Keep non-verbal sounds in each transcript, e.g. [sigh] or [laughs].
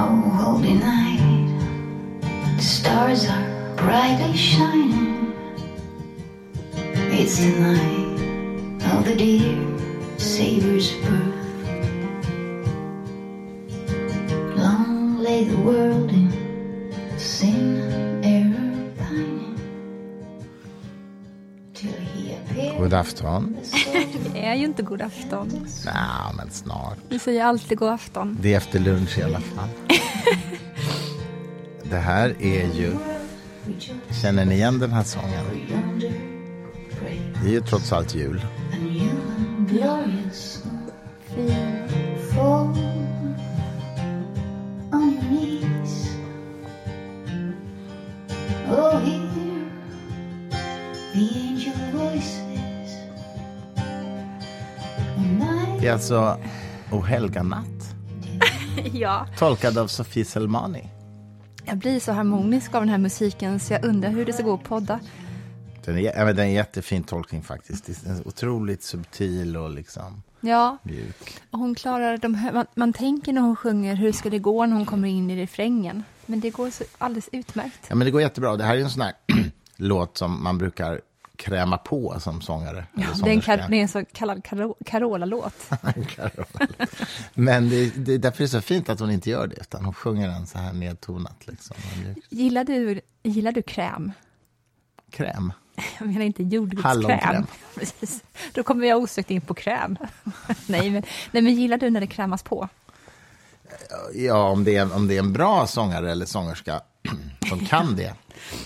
Oh, holy night, the stars are brightly shining. It's the night of the dear Savior's birth. Long lay the world in sin God afton. Det är ju inte god afton. Nej, men snart. Vi säger alltid god afton. Det är efter lunch i alla fall. [laughs] Det här är ju... Känner ni igen den här sången? Det är ju trots allt jul. A är alltså O helga natt. [laughs] Ja, Tolkad av Sofie Selmani. jag blir så harmonisk av den här musiken så jag undrar hur det ska gå att podda. Den är, ja, men den är en jättefin tolkning faktiskt. Det är otroligt subtil och liksom Ja, mjuk. och hon klarar de här, man, man tänker när hon sjunger hur ska det gå när hon kommer in i refrängen. Men det går så alldeles utmärkt. Ja, men det går jättebra. Det här är en sån här [clears throat] låt som man brukar kräma på som sångare. eller Det är en, det är en så kallad Caro- [laughs] Carola-låt. Men det, det, därför är det så fint att hon inte gör det, utan hon sjunger den så här nedtonat. Liksom. Gillar du, gillar du kräm? Kräm. Jag menar inte jordgubbskräm. [laughs] Precis. Då kommer jag osökt in på kräm. [laughs] nej, men, nej, men gillar du när det krämas på? Ja, om det, är, om det är en bra sångare eller sångerska som kan det.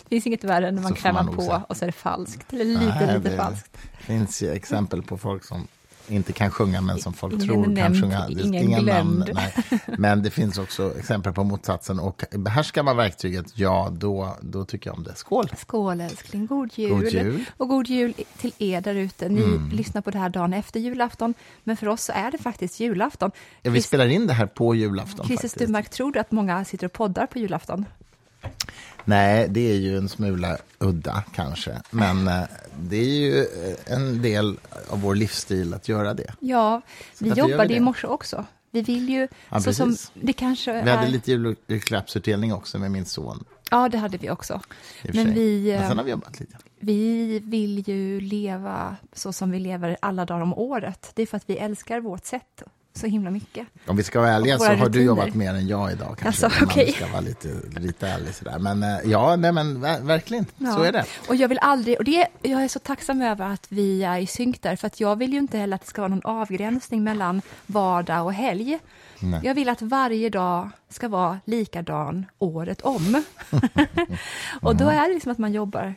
Det finns inget värre än när man krämar man på säga. och så är det falskt. Eller lite, Nej, lite det falskt. finns ju exempel på folk som inte kan sjunga, men som folk Ingen tror kan nämnd, sjunga. Det ingen inga glömd. nej. Men det finns också exempel på motsatsen. Och behärskar man verktyget, ja, då, då tycker jag om det. Skål! Skål älskling, god jul. God jul. Mm. Och god jul till er där ute. Ni lyssnar på det här dagen efter julafton, men för oss så är det faktiskt julafton. Ja, vi spelar in det här på julafton. Christer. Sturmark, tror du att många sitter och poddar på julafton? Nej, det är ju en smula udda kanske. Men eh, det är ju eh, en del av vår livsstil att göra det. Ja, vi jobbade i morse också. Vi vill ju, Ja, så som, det kanske Vi hade är, lite julklappsutdelning också med min son. Ja, det hade vi också. Men vi, Men eh, sen har vi jobbat lite. Vi vill ju leva så som vi lever alla dagar om året. Det är för att vi älskar vårt sätt så himla mycket. Om vi ska vara ärliga så har du rutiner. jobbat mer än jag idag. Kanske, Alltså, okej. man ska vara lite, lite ärlig sådär. Men eh, ja, nej, men ver- verkligen, så Ja. är det. Och jag vill aldrig, och det, jag är så tacksam över att vi är i synk där, för att jag vill ju inte heller att det ska vara någon avgränsning mellan vardag och helg. Nej. Jag vill att varje dag ska vara likadan året om. [laughs] och då är det liksom att man jobbar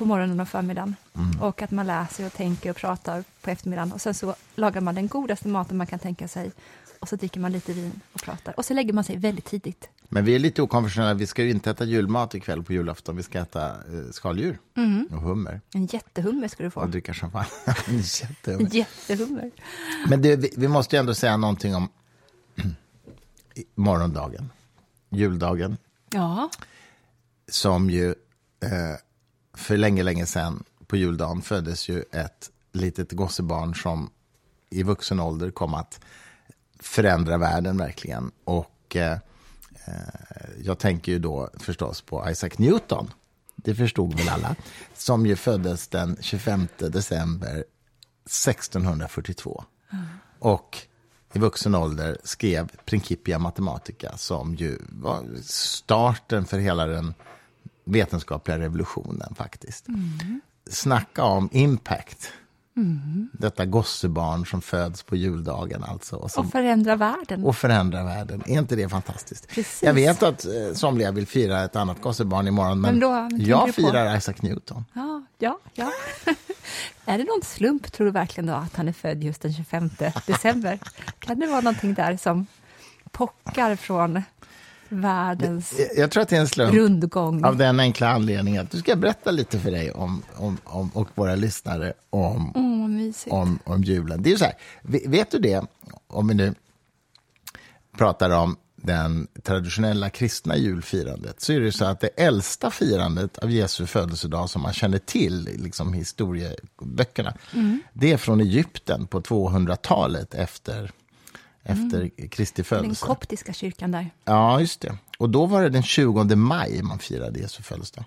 på morgonen och förmiddagen. Mm. Och att man läser och tänker och pratar på eftermiddagen. Och sen så lagar man den godaste maten man kan tänka sig. Och så dricker man lite vin och pratar. Och så lägger man sig väldigt tidigt. Men vi är lite okonventionella. Vi ska ju inte äta julmat ikväll på julafton. Vi ska äta eh, skaldjur och hummer En jättehummer ska du och få. dricka champagne. [laughs] Jättehummer. En jättehummer. Men det, vi, vi måste ju ändå säga någonting om [clears throat] morgondagen, juldagen, Ja, som ju eh, för länge, länge sedan på juldagen föddes ju ett litet gossebarn som i vuxen ålder kom att förändra världen verkligen. Och eh, jag tänker ju då förstås på Isaac Newton. Det förstod väl alla. Som ju föddes den 25 december 1642. Och i vuxen ålder skrev Principia Mathematica som ju var starten för hela den vetenskapliga revolutionen faktiskt. Snacka om impact. Detta gossebarn som föds på juldagen alltså. Och, som, och förändra världen. och förändrar världen. Är inte det fantastiskt? Precis. Jag vet att eh, somliga vill fira ett annat gossebarn imorgon, men Vem då? Jag du på? firar Isaac Newton. Ja, ja, ja. [laughs] är det någon slump, tror du verkligen då, att han är född just den 25 december? kan det vara någonting där som pockar från världens Jag- Jag tror att det är en slump. rundgång? Av den enkla anledningen att du ska berätta lite för dig om, om, om, och våra lyssnare om, mysigt. om, om julen. Det är så här, ve- vet du det, om vi nu pratar om den traditionella kristna julfirandet, så är det så att det äldsta firandet av Jesu födelsedag som man känner till, liksom historieböckerna, det är från Egypten på 200-talet efter efter Kristi Den födelse. koptiska kyrkan där. Ja, just det. Och då var det den 20 maj man firade Jesu födelsedag.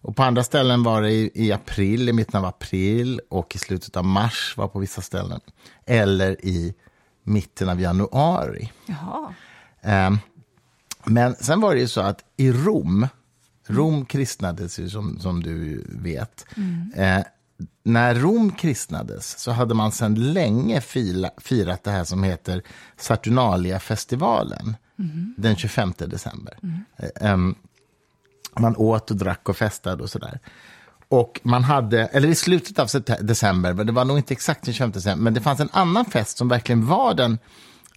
Och på andra ställen var det i, i april, i mitten av april och i slutet av mars var på vissa ställen. Eller i mitten av januari. Jaha. Ehm, men sen var det ju så att i Rom, Rom kristnades ju som, som du vet. Eh, när Rom kristnades så hade man sedan länge fila, firat det här som heter Saturnalia-festivalen den 25 december. Mm. man åt och drack och festade och sådär. Och man hade, eller i slutet av december, men det var nog inte exakt den 25 december, men det fanns en annan fest som verkligen var den,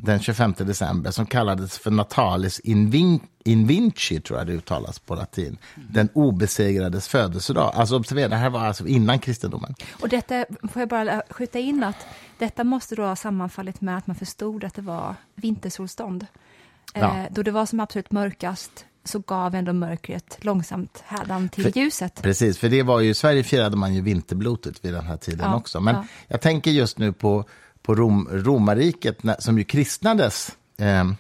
den 25 december som kallades för Natalis Invin- Invinci, tror jag det uttalas på latin. Den obesegrades födelsedag. Alltså observera, det här var alltså innan kristendomen. Och detta, får jag bara skjuta in att detta måste då ha sammanfallit med att man förstod att det var vintersolstånd. Ja. Eh, då det var som absolut mörkast så gav ändå mörkret långsamt hädan till För- ljuset. Precis, för det var ju, i Sverige firade man ju vinterblotet vid den här tiden Ja, också. Men ja. jag tänker just nu på, på Rom, romarriket som ju kristnades. ehm,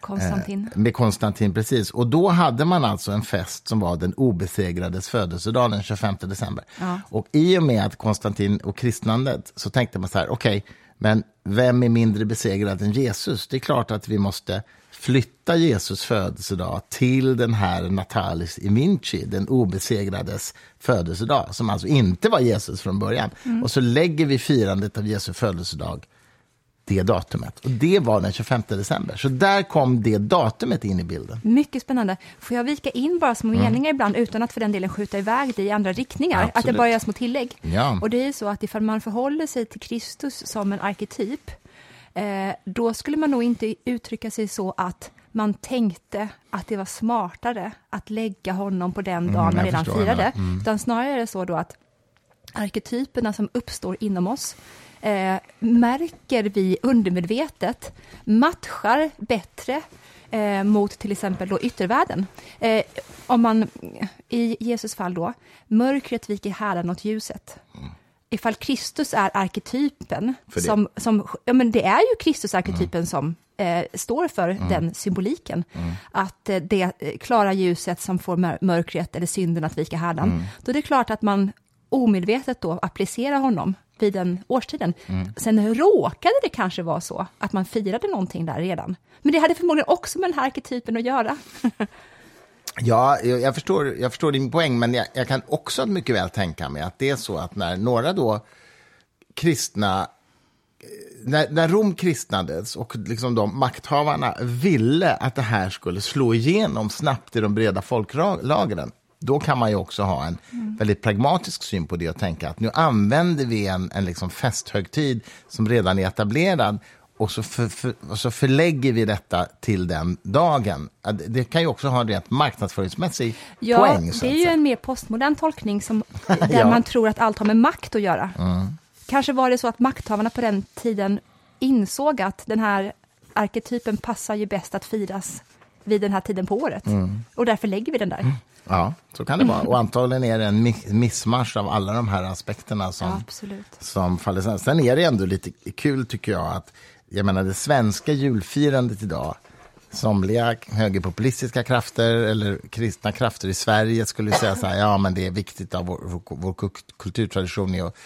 Konstantin. Eh, med Konstantin, precis. Och då hade man alltså en fest som var den obesegrades födelsedag den 25 december. Ja. Och i och med att Konstantin och kristnandet så tänkte man så här, okej, men vem är mindre besegrad än Jesus? Det är klart att vi måste flytta Jesus födelsedag till den här Natalis Iminci, den obesegrades födelsedag, som alltså inte var Jesus från början. Och så lägger vi firandet av Jesu födelsedag det datumet. Och det var den 25 december. Så där kom det datumet in i bilden. Mycket spännande. Får jag vika in bara små meningar ibland utan att för den delen skjuta iväg det i andra riktningar? Att jag Absolut. bara gör små tillägg. Ja. Och det är så att ifall man förhåller sig till Kristus som en arketyp, eh, då skulle man nog inte uttrycka sig så att man tänkte att det var smartare att lägga honom på den dagen man Mm, jag redan Mm. firade. det. Utan snarare är det så då att arketyperna som uppstår inom oss eh, märker vi undermedvetet matchar bättre eh, mot till exempel då yttervärlden. Eh, om man, i Jesus fall då, mörkret viker hädan åt ljuset. Ifall Kristus är arketypen, som, som, ja, men det är ju Kristus-arketypen som eh, står för den symboliken. Att eh, det eh, klara ljuset som får mör- mörkret eller synden att vika hädan. Då är det klart att man omedvetet då applicerar honom vid den årstiden. Sen råkade det kanske vara så att man firade någonting där redan. Men det hade förmodligen också med den här arketypen att göra. [laughs] Ja, jag, förstår, jag förstår din poäng, men jag, jag kan också mycket väl tänka mig att det är så att när några då kristna eh, när, när Rom kristnades och liksom de makthavarna ville att det här skulle slå igenom snabbt i de breda folklagren, då kan man ju också ha en väldigt pragmatisk syn på det och tänka att nu använder vi en, en liksom festhögtid som redan är etablerad och så, för, för, och så förlägger vi detta till den dagen. Det, kan ju också ha en rent marknadsföringsmässig Ja, poäng. Så det är ju en mer postmodern tolkning som, [laughs] där Ja. man tror att allt har med makt att göra. Kanske var det så att makthavarna på den tiden insåg att den här arketypen passar ju bäst att firas vid den här tiden på året. Och därför lägger vi den där. Ja, så kan det vara. Och antagligen är det en mi- missmarsch av alla de här aspekterna som, Ja, som faller sen. Sen är det ändå lite kul tycker jag att jag menar det svenska julfirandet idag Somliga högerpopulistiska krafter eller kristna krafter i Sverige skulle säga så här, ja men det är viktigt av vår, vår, kulturtradition är att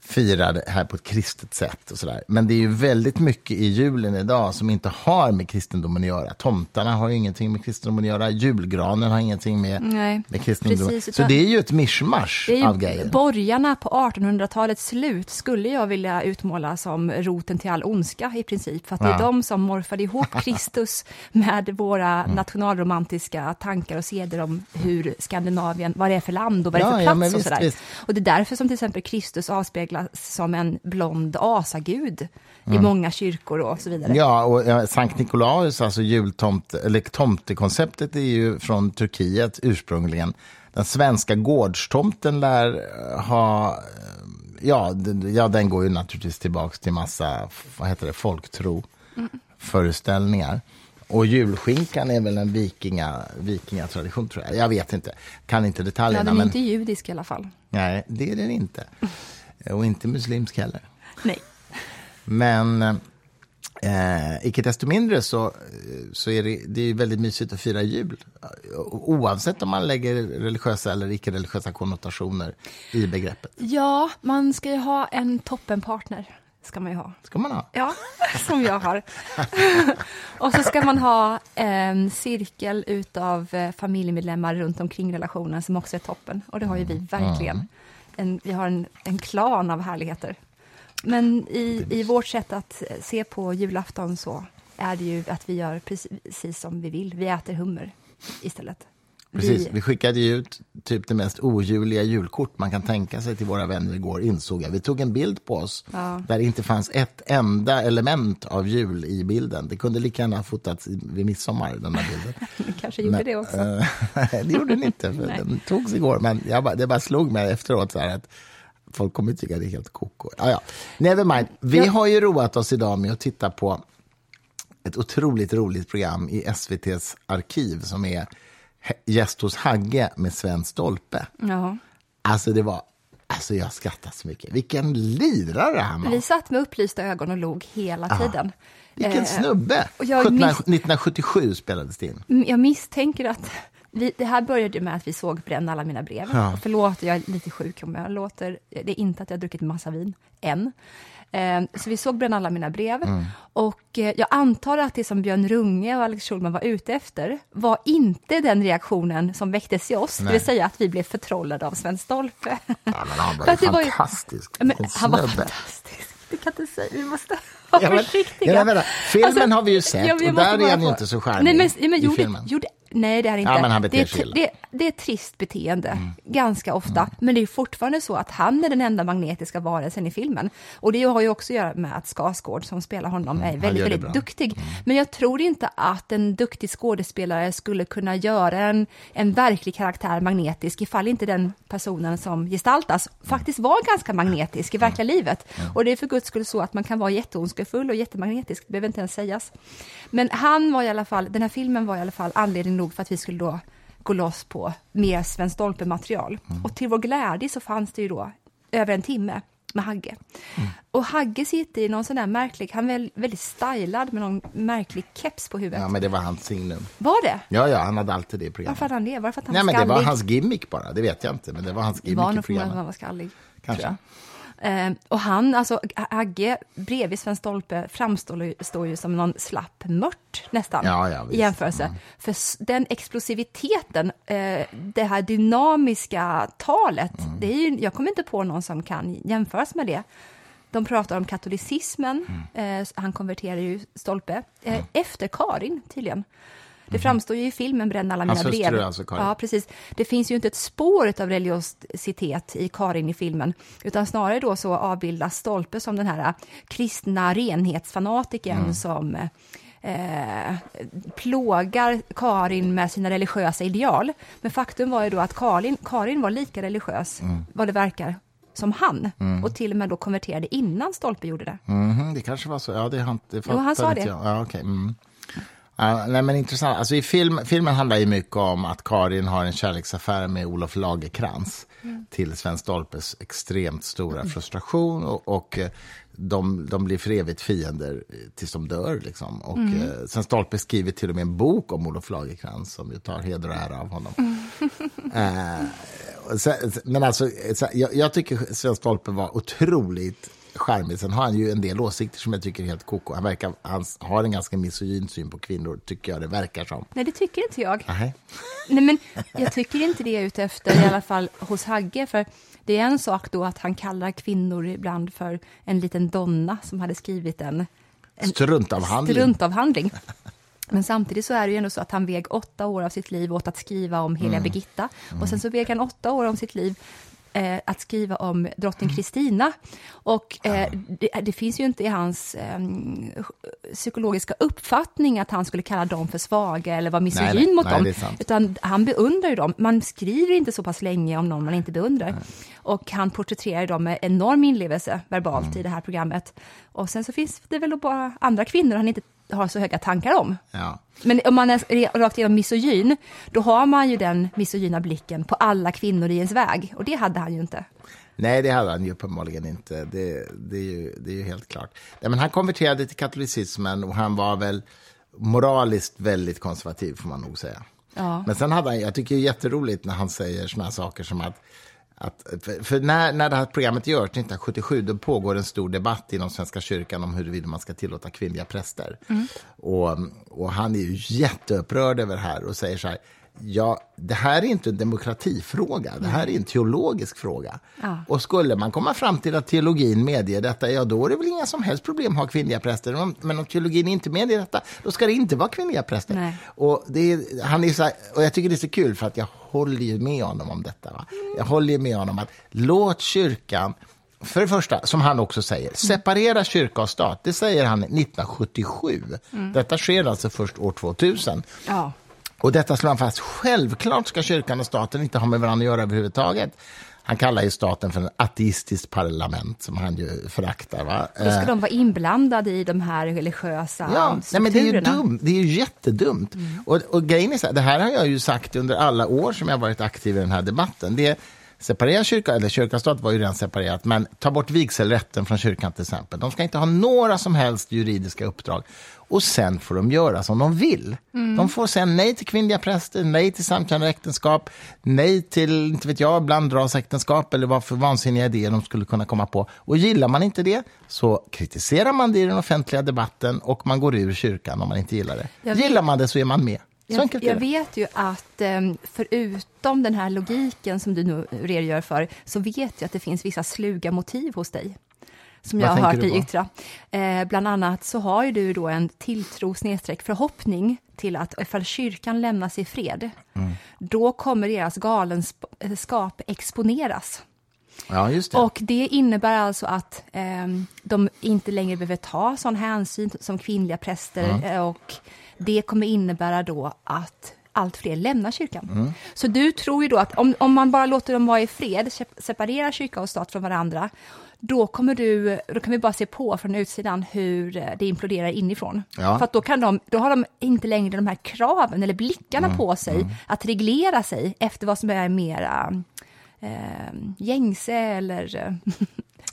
fira det här på ett kristet sätt och sådär. Men det är ju väldigt mycket i julen idag som inte har med kristendomen att göra. Tomtarna har ju ingenting med kristendomen att göra, julgranen har ingenting med, Nej, med kristendomen. precis, så det är ju ett mischmasch av grejer. borgarna på 1800-talets slut skulle jag vilja utmåla som roten till all ondska i princip. För att det är Ja. de som morfade ihop [laughs] Kristus med våra nationalromantiska tankar och seder om hur Skandinavien, vad det är för land och vad det är Ja, för ja, plats och visst, sådär. visst. Och det är därför som till exempel Kristus avspeglas som en blond asagud i många kyrkor och så vidare. Ja, och eh, Sankt Nikolaus, alltså jultomte, eller tomtekonceptet är ju från Turkiet ursprungligen. Den svenska gårdstomten lär eh, ha, eh, ja, ja den går ju naturligtvis tillbaks till massa, vad heter det, folktro föreställningar. Och julskinkan är väl en vikinga, vikingatradition tror jag. Jag vet inte, kan inte Ja, detaljerna. den är men, inte judisk i alla fall. Nej, det är den inte. Och inte muslimsk heller. Nej. Men, eh, Eh, icke desto mindre så, så är det, det är väldigt mysigt att fira jul. Oavsett om man lägger religiösa eller icke-religiösa konnotationer i begreppet. Ja, man ska ju ha en toppenpartner. Ska man ju ha. ska man ha. Ja, [laughs] som jag har. [laughs] och så ska man ha en cirkel utav eh, familjemedlemmar runt omkring relationen som också är toppen. Och det har ju vi verkligen. En, vi har en, en klan av härligheter. Men i, i vårt sätt att se på julafton så är det ju att vi gör precis som vi vill. Vi äter hummer istället. Precis, vi skickade ju ut typ det mest ojuliga julkort man kan tänka sig till våra vänner igår, insåg jag. Vi tog en bild på oss Ja. där det inte fanns ett enda element av jul i bilden. Det kunde lika gärna ha fotats vid midsommar, den där bilden. [laughs] Vi kanske gjorde det också. Eh, [laughs] det gjorde den inte, för Nej. den togs igår. Men jag bara, det bara slog mig efteråt så att folk kommer tycka det är helt koko. Ja, ja. Never mind. Vi Ja. har ju roat oss idag med att titta på ett otroligt roligt program i SVTs arkiv som är Gäst hos Hagge med Sven Stolpe. Ja. Alltså det var, alltså jag skrattar så mycket. Vilken lirare han var. Vi satt med upplysta ögon och log hela tiden. Vilken Eh, snubbe. jag 17, miss- 1977 spelades det in. Mm, Jag misstänker att vi, det här började med att vi såg Bränn alla mina brev. Ja. Och förlåt, jag är lite sjuk om jag låter. Det är inte att jag har druckit massa vin, än. Eh, så vi såg Bränn alla mina brev. Mm. Och eh, jag antar att det som Björn Runge och Alex Schulman var ute efter var inte den reaktionen som väcktes i oss, det Nej. vill säga att vi blev förtrollade av Sven Stolpe. Ja, men han var [laughs] ju det var ju- fantastisk. Men han var fantastisk. Det kan jag inte säga. Vi måste vara Ja, men- försiktiga. Ja, vänta. Filmen har vi ju sett, men och jag där är han inte så charmig Nej, men, men i gjorde, filmen. gjorde, nej, det är inte. Ja, men han beter det, är, det, det är ett trist beteende, Mm. ganska ofta. Men det är fortfarande så att han är den enda magnetiska varelsen i filmen. Och det har ju också att göra med att Skarsgård, som spelar honom, är väldigt, Mm, gör det väldigt bra. Mm. duktig. Men jag tror inte att en duktig skådespelare skulle kunna göra en, en verklig karaktär magnetisk ifall inte den personen som gestaltas faktiskt var ganska magnetisk i verkliga livet. Och det är för guds skull så att man kan vara jätteondskefull och jättemagnetisk, det behöver inte ens sägas. Men han var i alla fall, den här filmen var i alla fall anledning nog för att vi skulle då gå loss på mer Sven Stolpe-material. Och till vår glädje så fanns det ju då över en timme med Hagge. Och Hagge sitter i någon sån där märklig, han är väl väldigt stylad med någon märklig keps på huvudet. Ja, men det var hans signum. Var det? Ja, ja, han hade alltid det i programmet. Varför hade han det? Varför att han Nej, var men det var skallig? hans gimmick bara. Det vet jag inte, men det var hans Det gimmick var i nog förmodligen att programmet. han var skallig. Kanske. Eh, och han, alltså Agge bredvid Sven Stolpe framstår ju, står ju som någon slapp mört nästan Ja, ja, i visst. Mm. jämförelse. För den explosiviteten, eh, det här dynamiska talet, Mm. det är ju, jag kommer inte på någon som kan jämföras med det. De pratar om katolicismen, Mm. eh, han konverterar ju Stolpe, eh, efter Karin tydligen. Det framstår ju i filmen Bränn alla mina Hans hustru, brev. alltså, Karin. Ja, precis. Det finns ju inte ett spår av religiositet i Karin i filmen, utan snarare då så avbildas Stolpe som den här kristna renhetsfanatiken Mm. som eh, plågar Karin med sina religiösa ideal. Men faktum var ju då att Karin, Karin var lika religiös, Mm. vad det verkar, som han. Och till och med då konverterade innan Stolpe gjorde det. Mhm, det kanske var så. Ja, det, han, det Jo, han sa det. jag. Ja, okej. Mm. Ja, nej, men intressant. Alltså, i film, filmen handlar ju mycket om att Karin har en kärleksaffär med Olof Lagerkrans Mm. till Sven Stolpes extremt stora frustration. Och, och eh, de, de blir för evigt fiender eh, tills de dör. Liksom. Och, Mm. eh, Sven Stolpe skriver till och med en bok om Olof Lagerkrans som ju tar heder och ära av honom. Eh, och sen- men alltså, så- jag, jag tycker Sven Stolpe var otroligt charmig. Sen har han ju en del åsikter som jag tycker är helt koko. Han, verkar, han har en ganska misogyn syn på kvinnor, tycker jag det verkar som. Nej, det tycker inte jag. Nej. Nej, men jag tycker inte det är ute efter, i alla fall hos Hagge, för det är en sak då att han kallar kvinnor ibland för en liten donna som hade skrivit en, en Struntavhandling. struntavhandling. [laughs] Men samtidigt så är det ju ändå så att han väg åtta år av sitt liv åt att skriva om heliga Birgitta. Och sen så väg han åtta år om sitt liv eh, att skriva om drottning Kristina. Och eh, det, det finns ju inte i hans eh, psykologiska uppfattning att han skulle kalla dem för svaga eller vara Nej, misogyn nej, mot nej, dem. Utan han beundrar ju dem. Man skriver inte så pass länge om någon man inte beundrar. Och han porträtterar dem med enorm inlevelse verbalt Mm. i det här programmet. Och sen så finns det väl bara andra kvinnor han inte har så höga tankar om. Ja. Men om man är rakt igenom misogyn, då har man ju den misogyna blicken på alla kvinnor i ens väg. Och det hade han ju inte. Nej, det hade han ju uppenbarligen inte. Det, det, är, ju, det är ju helt klart. Nej, men han konverterade till katolicismen och han var väl moraliskt väldigt konservativ, får man nog säga. Ja. Men sen hade han, jag tycker det är jätteroligt när han säger såna här saker som att att, för, när, när det här programmet görs 1977, då pågår en stor debatt inom Svenska kyrkan om huruvida man ska tillåta kvinnliga präster. Och, och han är ju jätteupprörd över det här och säger så här, ja, det här är inte en demokratifråga, det här är en teologisk fråga. Ja. Och skulle man komma fram till att teologin medger detta, ja då är det väl inga som helst problem att ha kvinnliga präster. Men om teologin inte medger detta, då ska det inte vara kvinnliga präster. Nej. Och, det är, han är så här, och jag tycker det är så kul för att jag håller ju med honom om detta. Va? Jag håller ju med honom att låt kyrkan, för det första, som han också säger, separera kyrka och stat. Det säger han 1977. Detta sker alltså först år 2000. Ja. Och detta slår han fast. Självklart ska kyrkan och staten inte ha med varandra att göra överhuvudtaget. Han kallar ju staten för en ateistiskt parlament, som han ju föraktar. Va? Då ska Eh, de vara inblandade i de här religiösa Ja, nej, men det är ju dumt. Det är ju jättedumt. Och, och grejen är så här, det här har jag ju sagt under alla år som jag varit aktiv i den här debatten. Det är, separera kyrka, eller kyrka stat var ju redan separerat, men ta bort vigselrätten från kyrkan till exempel. De ska inte ha några som helst juridiska uppdrag. Och sen får de göra som de vill. De får säga nej till kvinnliga präster, nej till samkönade äktenskap, nej till, inte vet jag, blandrasäktenskap eller vad för vansinniga idéer de skulle kunna komma på. Och gillar man inte det så kritiserar man det i den offentliga debatten och man går ur kyrkan om man inte gillar det. Gillar man det så är man med. Jag, jag vet ju att eh, förutom den här logiken som du nu redogör för, så vet jag att det finns vissa sluga motiv hos dig. Som Vad jag har hört dig yttra. Eh, bland annat så har ju du då en tilltro förhoppning till att ifall kyrkan lämnas i fred, Mm. då kommer deras galenskap exponeras. Ja, just det. Och det innebär alltså att ehm, de inte längre behöver ta sån hänsyn som kvinnliga präster eh, och det kommer innebära då att allt fler lämnar kyrkan. Så du tror ju då att om, om man bara låter dem vara i fred, sep- separera kyrka och stat från varandra, då, kommer du, då kan vi bara se på från utsidan hur eh, det imploderar inifrån. Ja. För då, kan de, då har de inte längre de här kraven eller blickarna på sig att reglera sig efter vad som är mera eh, gängse eller eh,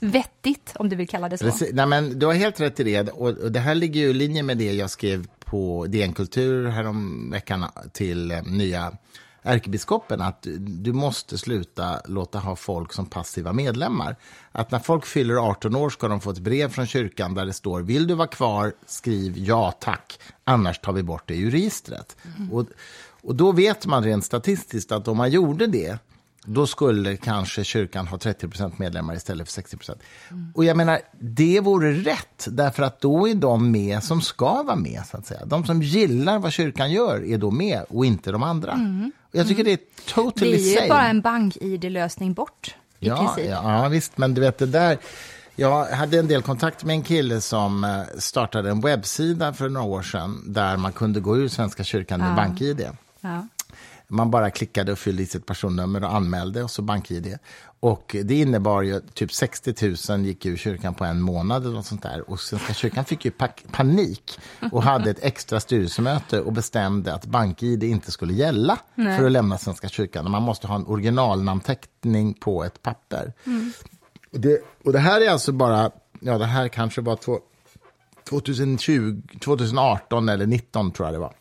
[laughs] vettigt, om du vill kalla det så. Precis. Nej, men du har helt rätt i det. Och, och det här ligger ju i linje med det jag skrev på DN Kultur härom veckan till eh, nya ärkebiskopen att du, måste sluta låta ha folk som passiva medlemmar. Att när folk fyller 18 år ska de få ett brev från kyrkan där det står vill du vara kvar, skriv ja tack, annars tar vi bort det ur registret. Och, och då vet man rent statistiskt att om man gjorde det då skulle kanske kyrkan ha 30% medlemmar istället för 60% Och jag menar, det vore rätt, därför att då är de med som ska vara med. så att säga. De som gillar vad kyrkan gör är då med och inte de andra. Och jag tycker det är Det totally är ju bara en bank-id-lösning bort, i ja, princip. ja, ja, visst, men du vet det där... Jag hade en del kontakt med en kille som eh, startade en webbsida för några år sedan där man kunde gå ur Svenska kyrkan med Ja. bank-id. Ja. Man bara klickade och fyllde i sitt personnummer och anmälde och så bank-id. Och det innebar ju typ 60 000 gick ur kyrkan på en månad eller något sånt där. Och Svenska kyrkan fick ju panik och hade ett extra styrelsemöte och bestämde att bank-id inte skulle gälla Nej. för att lämna Svenska kyrkan. Man måste ha en originalnamnteckning på ett papper. Och, det, och det här är alltså bara, ja det här kanske var två, 2020, 2018 eller 19 tror jag det var.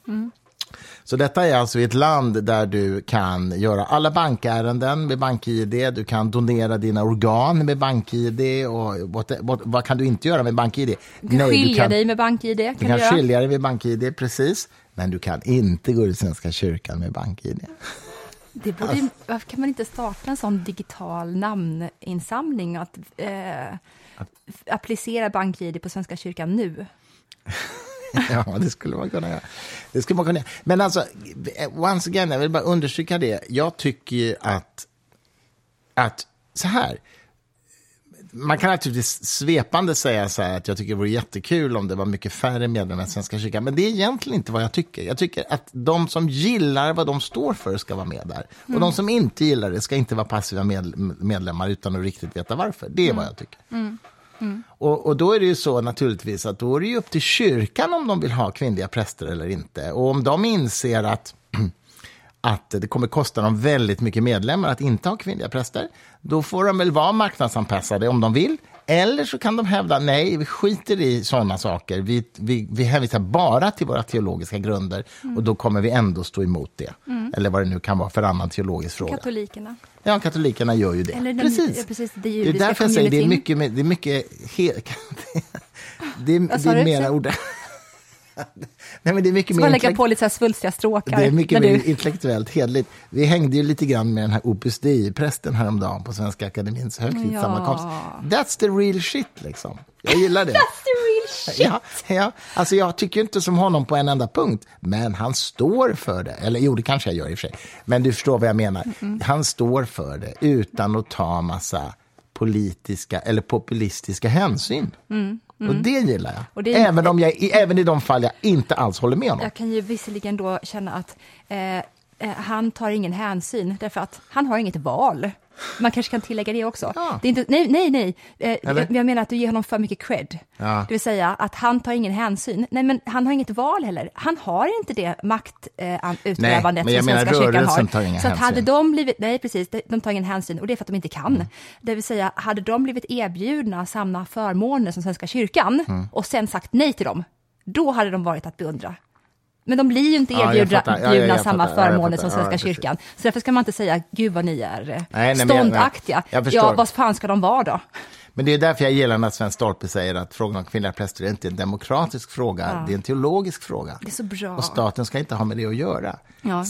Så detta är alltså ett land där du kan göra alla bankärenden med BankID, du kan donera dina organ med BankID och what, what, vad kan du inte göra med BankID? Du kan skilja du kan, dig med bank-id. Kan du du kan göra. skilja dig med BankID, precis. Men du kan inte gå i Svenska kyrkan med BankID. Det borde, ju- varför kan man inte starta en sån digital namninsamling? Att eh, applicera bank-id på Svenska kyrkan nu. [laughs] [laughs] Ja, det skulle man kunna göra. Det skulle man kunna göra. Men alltså, once again, jag vill bara understryka det. Jag tycker ju att, att så här, man kan naturligtvis svepande säga så här att jag tycker det vore jättekul om det var mycket färre medlemmar i Svenska kyrkan, men det är egentligen inte vad jag tycker. Jag tycker att de som gillar vad de står för ska vara med där. Och de som inte gillar det ska inte vara passiva med, medlemmar utan att riktigt veta varför. Det är vad jag tycker. Mm. Och, och då är det ju så naturligtvis att då är det ju upp till kyrkan om de vill ha kvinnliga präster eller inte. Och om de inser att [clears throat] att det kommer kosta dem väldigt mycket medlemmar att inte ha kvinnliga präster, då får de väl vara marknadsanpassade om de vill. Eller så kan de hävda, nej, vi skiter i sådana saker. Vi, vi, vi hänvisar bara till våra teologiska grunder och då kommer vi ändå stå emot det. Eller vad det nu kan vara för annan teologisk fråga. Katolikerna. Ja, katolikerna gör ju det. Eller den- precis. ja, precis, det det är därför jag säger det är mycket, det är mycket he, [laughs] det, är, Vad det sa är mera ord. [laughs] Nej, men det är mycket mer lägga på lite så här svulstiga stråkar. det är mycket mer du- intellektuellt hedligt. Vi hängde ju lite grann med den här Opus Dei-prästen häromdagen på Svenska Akademiens högtidssammankomst. That's the real shit, liksom. Jag gillar det. [laughs] That's the real shit! Ja, ja. Alltså jag tycker inte som honom på en enda punkt, men han står för det. Eller jo, det kanske jag gör i och för sig. Men du förstår vad jag menar. Han står för det utan att ta massa politiska eller populistiska hänsyn. Och det gillar jag. Och det- Även, om jag, även i de fall jag inte alls håller med honom. Jag kan ju visserligen då känna att eh, eh, han tar ingen hänsyn, därför att han har inget val. Man kanske kan tillägga det också. Ja. Det är inte, nej, nej, nej. Eh, Eller? jag, menar att du ger honom för mycket cred. Ja. Det vill säga att han tar ingen hänsyn. Nej, men han har inget val heller. Han har inte det maktutövandet jag som menar Svenska kyrkan har. tar inga Så att hade de blivit, nej precis, de tar ingen hänsyn och det är för att de inte kan. Mm. Det vill säga, hade de blivit erbjudna samma förmåner som Svenska kyrkan Mm. och sen sagt nej till dem, då hade de varit att beundra. Men de blir ju inte jag erbjudna. Ja, ja, jag samma. Ja, jag förmåner som Svenska kyrkan. Så därför ska man inte säga, gud vad ni är eh, nej, jag- ståndaktiga. jag förstår. ja, vad fan ska de vara då? Men det är därför jag gillar när Sven Stolpe säger att frågan om kvinnliga präster är inte en demokratisk fråga, det är en teologisk fråga. Det är så bra. Och staten ska inte ha med det att göra.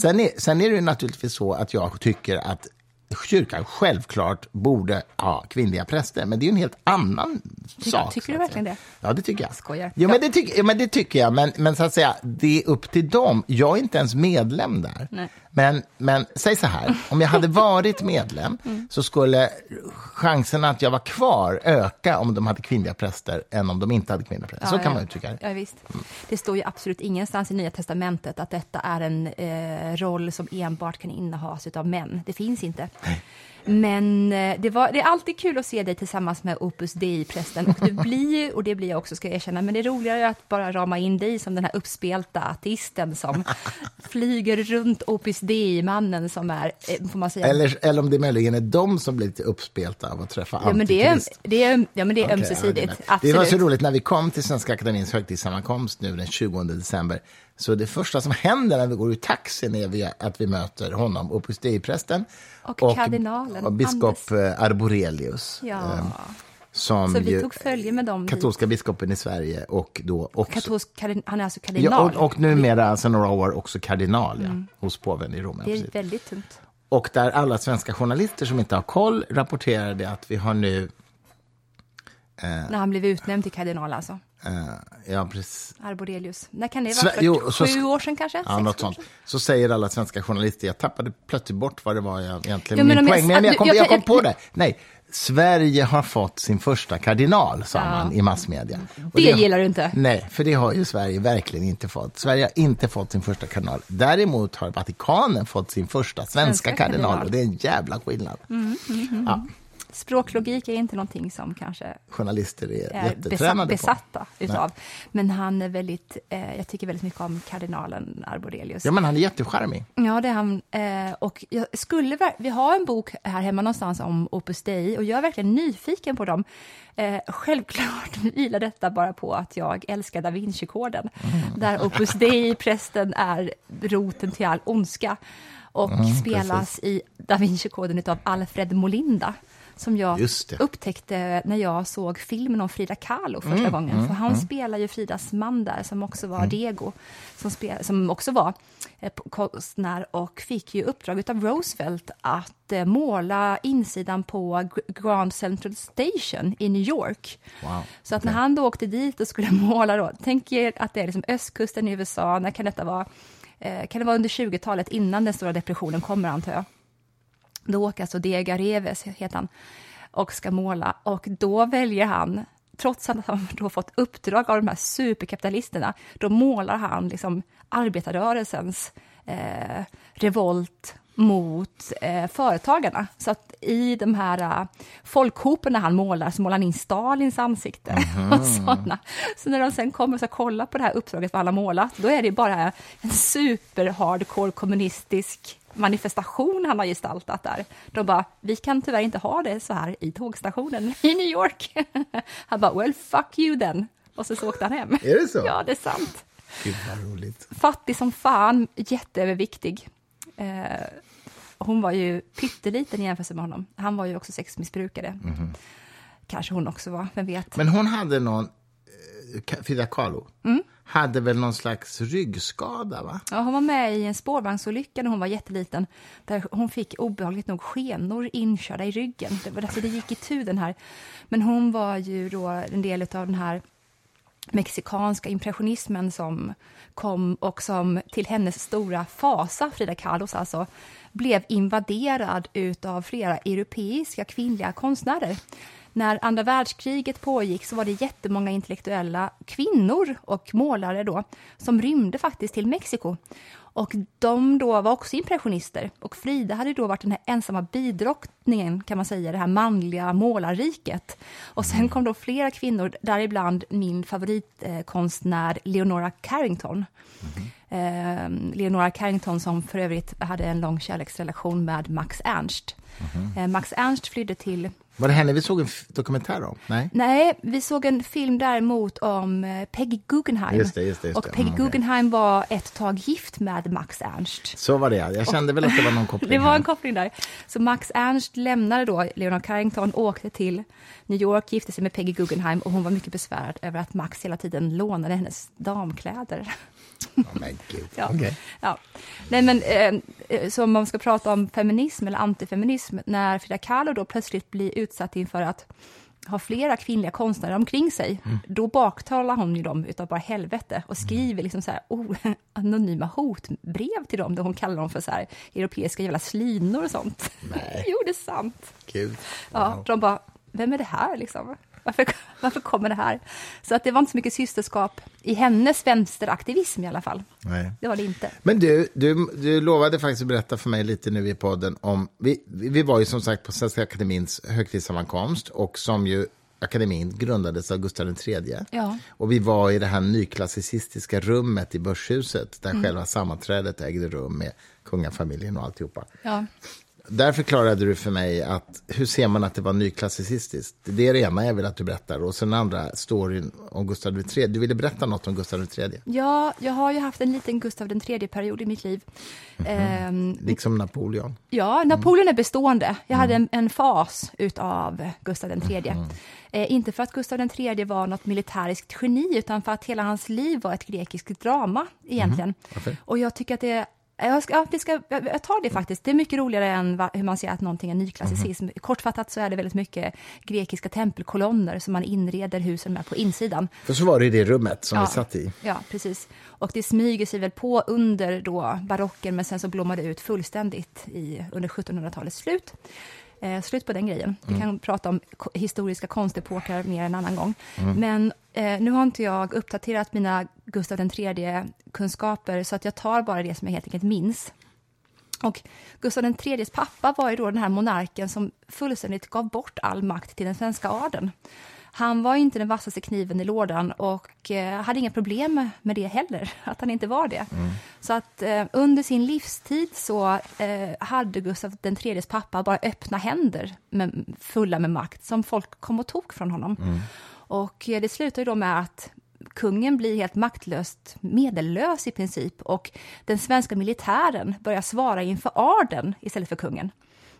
Sen, är, sen är det ju naturligtvis så att jag tycker att kyrkan självklart borde ha kvinnliga präster, men det är ju en helt annan sak. tycker du verkligen det? Ja, det tycker jag. Skojar. Jo, men det, tycker, men det tycker jag, men, men så att säga, det är upp till dem. Jag är inte ens medlem där. Nej. Men, men säg så här, om jag hade varit medlem [laughs] Mm. så skulle chansen att jag var kvar öka om de hade kvinnliga präster än om de inte hade kvinnliga präster. så Ja, kan ja. man uttrycka det. Ja, visst. Det står ju absolut ingenstans i Nya Testamentet att detta är en eh, roll som enbart kan innehas av män. Det finns inte. Men eh, det, var, det är alltid kul att se dig tillsammans med Opus Dei-prästen. Och du [laughs] blir och det blir jag också ska jag erkänna, men det är roligare att bara rama in dig som den här uppspelta artisten som [laughs] flyger runt Opus Dei-mannen som är, eh, får man säga, Eller, eller om det möjligen är de som blir lite uppspelta av att träffa ja, men det är, det är, ja, men det är Okej, ömsesidigt. ja, det, absolut. det var så roligt när vi kom till Svenska Akademiens högtidssammankomst nu den 20 december. Så det första som händer när vi går ur taxin är att vi möter honom, Opus Dei-prästen Och kardinalen, och biskop eh, Arborelius. Ja. eh, Som Så vi tog följe med dem dit. Katolska biskopen i Sverige och då också... Katolsk, han är alltså kardinal. Ja, och, och numera, sedan några år, också kardinal ja, hos påven i Rom. det är precis. väldigt tungt. Och där alla svenska journalister som inte har koll rapporterade att vi har nu... När han blev utnämnd till kardinal alltså. Eh, ja, precis. Arborelius. När kan det Sve- vara? För jo, så- sju år sedan kanske? Ja, något sånt. Så säger alla svenska journalister, jag tappade plötsligt bort vad det var jag egentligen, Ja, men min poäng, men jag kom, jag- jag kom på det. Nej, Sverige har fått sin första kardinal, sa man i massmedia. Och Det gillar du inte? Nej, för det har ju Sverige verkligen inte fått. Sverige har inte fått sin första kardinal. Däremot har Vatikanen fått sin första svenska, Svenska kardinal. Mm, och det är en jävla skillnad. Ja, Språklogik är inte någonting som kanske journalister är, är jättetränade besatt, på. besatta utav. Men han är väldigt, eh, jag tycker väldigt mycket om kardinalen Arborelius. Ja, men han är jättecharmig. Ja, det är han. Eh, och jag skulle, vi har en bok här hemma någonstans om Opus Dei och jag är verkligen nyfiken på dem. Eh, självklart [laughs] vilar detta bara på att jag älskar Da Vinci-koden, där Opus Dei-prästen är roten till all ondska och spelas i Da Vinci-koden av Alfred Molinda som jag upptäckte när jag såg filmen om Frida Kahlo första gången. För han spelar ju Fridas man där, som också var Diego, som, spel, som också var eh, konstnär och fick ju uppdrag av Roosevelt att eh, måla insidan på Gr- Grand Central Station i New York. Wow, Så att när han då åkte dit och skulle [laughs] måla då, tänk er att det är liksom östkusten i USA, när kan detta vara? Eh, kan det vara under 20-talet innan den stora depressionen kommer antar jag? Då åker alltså Diego Reves, heter han, och ska måla. Och då väljer han, trots att han då fått uppdrag av de här superkapitalisterna, då målar han liksom arbetarrörelsens eh, revolt mot eh, företagarna. Så att i de här uh, folkhoporna han målar så målar han in Stalins ansikte Mhm. [laughs] och sådana. Så när de sen kommer och ska kolla på det här uppdraget vad alla målat, då är det bara en super hardcore kommunistisk manifestation han har gestaltat där. De bara, vi kan tyvärr inte ha det så här i tågstationen [laughs] i New York. [laughs] Han bara, well fuck you then. Och så, så åkte han hem. [laughs] Är det så? Ja, det är sant. Gud vad roligt. Fattig som fan, jätteöverviktig. Eh, hon var ju pytteliten i jämförelse med honom. Han var ju också sexmissbrukare. Kanske hon också var, vem vet. Men hon hade någon, Frida Kahlo, Mm. hade väl någon slags ryggskada va? Ja, hon var med i en spårvagnsolycka när hon var jätteliten, där hon fick obehagligt nog skenor inkörda i ryggen. Det, var, alltså, det gick i tu den här. Men hon var ju då en del av den här mexikanska impressionismen som kom och som till hennes stora fasa, Frida Kahlos alltså, blev invaderad utav flera europeiska kvinnliga konstnärer. När andra världskriget pågick så var det jättemånga intellektuella kvinnor och målare då som rymde faktiskt till Mexiko. Och de då var också impressionister. Och Frida hade då varit den här ensamma bidrottningen, kan man säga, det här manliga målarriket. Och sen kom då flera kvinnor, däribland min favoritkonstnär Leonora Carrington. Eh, Leonora Carrington som för övrigt hade en lång kärleksrelation med Max Ernst. Eh, Max Ernst flydde till Var det henne vi såg en dokumentär om? Nej? Nej, vi såg en film däremot om eh, Peggy Guggenheim. Just det, just det, just och. Peggy Mm. Guggenheim var ett tag gift med Max Ernst. Så var det ja. Jag kände väl att det var någon [laughs] koppling Det var här. en koppling där. Så Max Ernst lämnade då Leonard Carrington, åkte till New York, gifte sig med Peggy Guggenheim och hon var mycket besvärad över att Max hela tiden lånade hennes damkläder. Åh, men gud. Ja. Okej. Ja. Nej, men eh, eh, så om man ska prata om feminism eller antifeminism, när Frida Kahlo då plötsligt blir utsatt inför att ha flera kvinnliga konstnärer omkring sig, då baktalar hon ju dem utav bara helvete och skriver liksom så här, oh, [laughs] anonyma hotbrev till dem, där hon kallar dem för så här, europeiska jävla slynor och sånt. Nej. [laughs] jo, det är sant. Gud. Ja, de bara, vem är det här liksom? Varför, [laughs] varför kommer det här? Så att det var inte så mycket systerskap i hennes vänsteraktivism i alla fall. Nej. Det var det inte. Men du, du, du lovade faktiskt att berätta för mig lite nu i podden om... Vi, vi var ju som sagt på Svenska Akademins högtidssammankomst och som ju akademin grundades av Gustav III. Ja. Och vi var i det här nyklassicistiska rummet i Börshuset där själva sammanträdet ägde rum med kungafamiljen och alltihopa. Ja. Där förklarade du för mig att hur ser man att det var nyklassicistiskt? Det är det ena jag vill att du berättar. Och sen den andra storyn om Gustav III. Du ville berätta något om Gustav III, Ja, jag har ju haft en liten Gustav III-period i mitt liv. Ehm, liksom Napoleon. ja, Napoleon är bestående. Jag hade en, en fas utav Gustav III. Eh, inte för att Gustav III var något militäriskt geni, utan för att hela hans liv var ett grekiskt drama egentligen. Varför? Och jag tycker att det jag, ska, ja, det ska, jag tar det faktiskt. Det är mycket roligare än va, hur man ser att någonting är nyklassicism. Kortfattat så är det väldigt mycket grekiska tempelkolonner som man inreder husen med på insidan. För så var det i det rummet som Ja. vi satt i. Ja, precis. Och det smyger sig väl på under då barocken, men sen så blommar det ut fullständigt i, under 1700-talets slut. Eh, slut på den grejen. Vi kan prata om historiska konstepoker mer en annan gång. Men eh, nu har inte jag uppdaterat mina Gustav III-kunskaper, så att jag tar bara det som jag helt enkelt minns. Och Gustav IIIs pappa var ju då den här monarken som fullständigt gav bort all makt till den svenska adeln. Han var inte den vassaste kniven i lådan och eh, hade inga problem med det heller, [laughs] att han inte var det. Så att eh, under sin livstid så eh, hade Gustav IIIs pappa bara öppna händer med, fulla med makt som folk kom och tog från honom. Och eh, det slutar då med att kungen blir helt maktlöst medellös i princip och den svenska militären börjar svara inför adeln istället för kungen.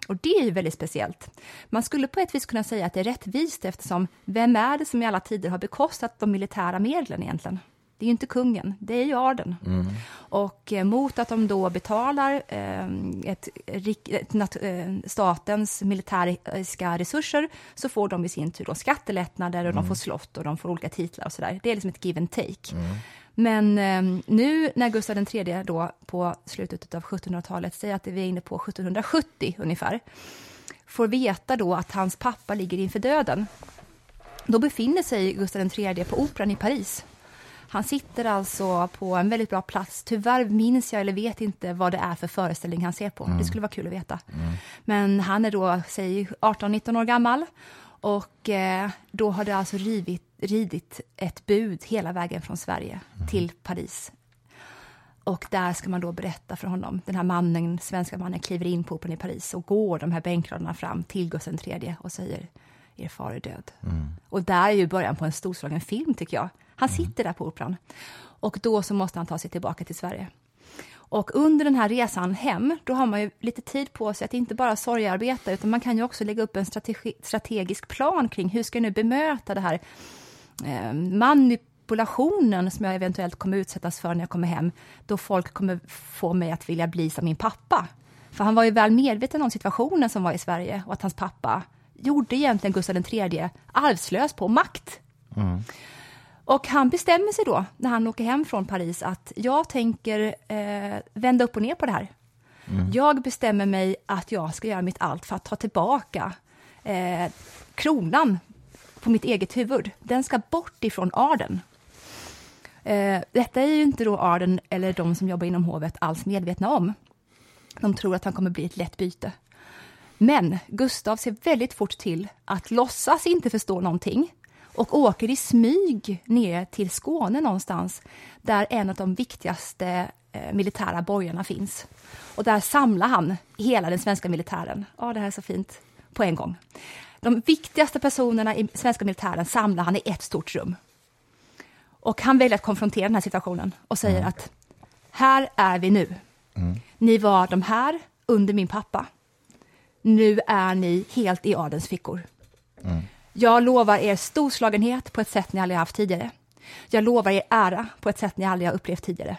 Och det är ju väldigt speciellt. Man skulle på ett vis kunna säga att det är rättvist eftersom vem är det som i alla tider har bekostat de militära medlen egentligen? Det är ju inte kungen, det är ju adeln. Och eh, mot att de då betalar eh, ett, ett eh, statens militäriska resurser så får de i sin tur då skattelättnader och de får slott och de får olika titlar och sådär. Det är liksom ett give and take. Men eh, nu när Gustav III då på slutet av 1700-talet, säger att vi är inne på 1770 ungefär, får veta då att hans pappa ligger inför döden, då befinner sig Gustav III på Operan i Paris. Han sitter alltså på en väldigt bra plats. Tyvärr minns jag eller vet inte vad det är för föreställning han ser på. Det skulle vara kul att veta. Men han är då, säg 18-19 år gammal. Och eh, då har det alltså rivit, ridit ett bud hela vägen från Sverige till Paris. Och där ska man då berätta för honom. Den här mannen, svenska mannen kliver in på Operan i Paris och går de här bänkraderna fram till Gustav III och säger er far är död. Och där är ju början på en storslagen film tycker jag. Han sitter där på Operan. Och då så måste han ta sig tillbaka till Sverige. Och under den här resan hem, då har man ju lite tid på sig att inte bara sorgearbeta, utan man kan ju också lägga upp en strategi, strategisk plan kring hur ska jag nu bemöta det här manipulationen som jag eventuellt kommer utsättas för när jag kommer hem, då folk kommer få mig att vilja bli som min pappa. För han var ju väl medveten om situationen som var i Sverige och att hans pappa gjorde egentligen Gustav III arvslös på makt. Och han bestämmer sig då, när han åker hem från Paris, att jag tänker eh, vända upp och ner på det här. Jag bestämmer mig att jag ska göra mitt allt för att ta tillbaka eh, kronan på mitt eget huvud. Den ska bort ifrån adeln. Eh, detta är ju inte då adeln eller de som jobbar inom hovet alls medvetna om. De tror att han kommer bli ett lätt byte. Men Gustav ser väldigt fort till att låtsas inte förstå någonting och åker i smyg ner till Skåne någonstans där en av de viktigaste eh, militära borgarna finns. Och där samlar han hela den svenska militären. Ja, det här är så fint. På en gång. De viktigaste personerna i svenska militären samlar han i ett stort rum. Och han väljer att konfrontera den här situationen och säger att här är vi nu. Ni var de här under min pappa. Nu är ni helt i adelns fickor. Jag lovar er storslagenhet på ett sätt ni aldrig haft tidigare. Jag lovar er ära på ett sätt ni aldrig har upplevt tidigare.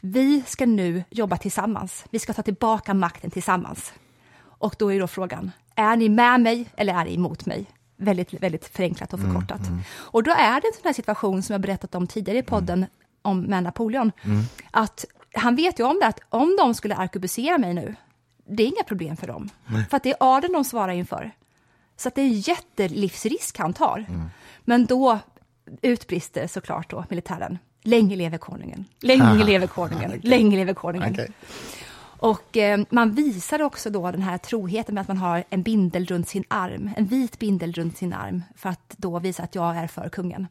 Vi ska nu jobba tillsammans. Vi ska ta tillbaka makten tillsammans. Och då är då frågan, är ni med mig eller är ni emot mig? Väldigt, väldigt förenklat och förkortat. Och då är det en sån här situation som jag berättat om tidigare i podden om med Napoleon. Att han vet ju om det, att om de skulle arkebusera mig nu, det är inga problem för dem. För att det är adeln de svarar inför. Så att det är en jättelivsrisk han tar. Men då utbrister såklart då militären. Länge leve konungen, länge leve konungen, [laughs] länge leve konungen. Okej. Och eh, man visar också då den här troheten med att man har en bindel runt sin arm, en vit bindel runt sin arm, för att då visa att jag är för kungen.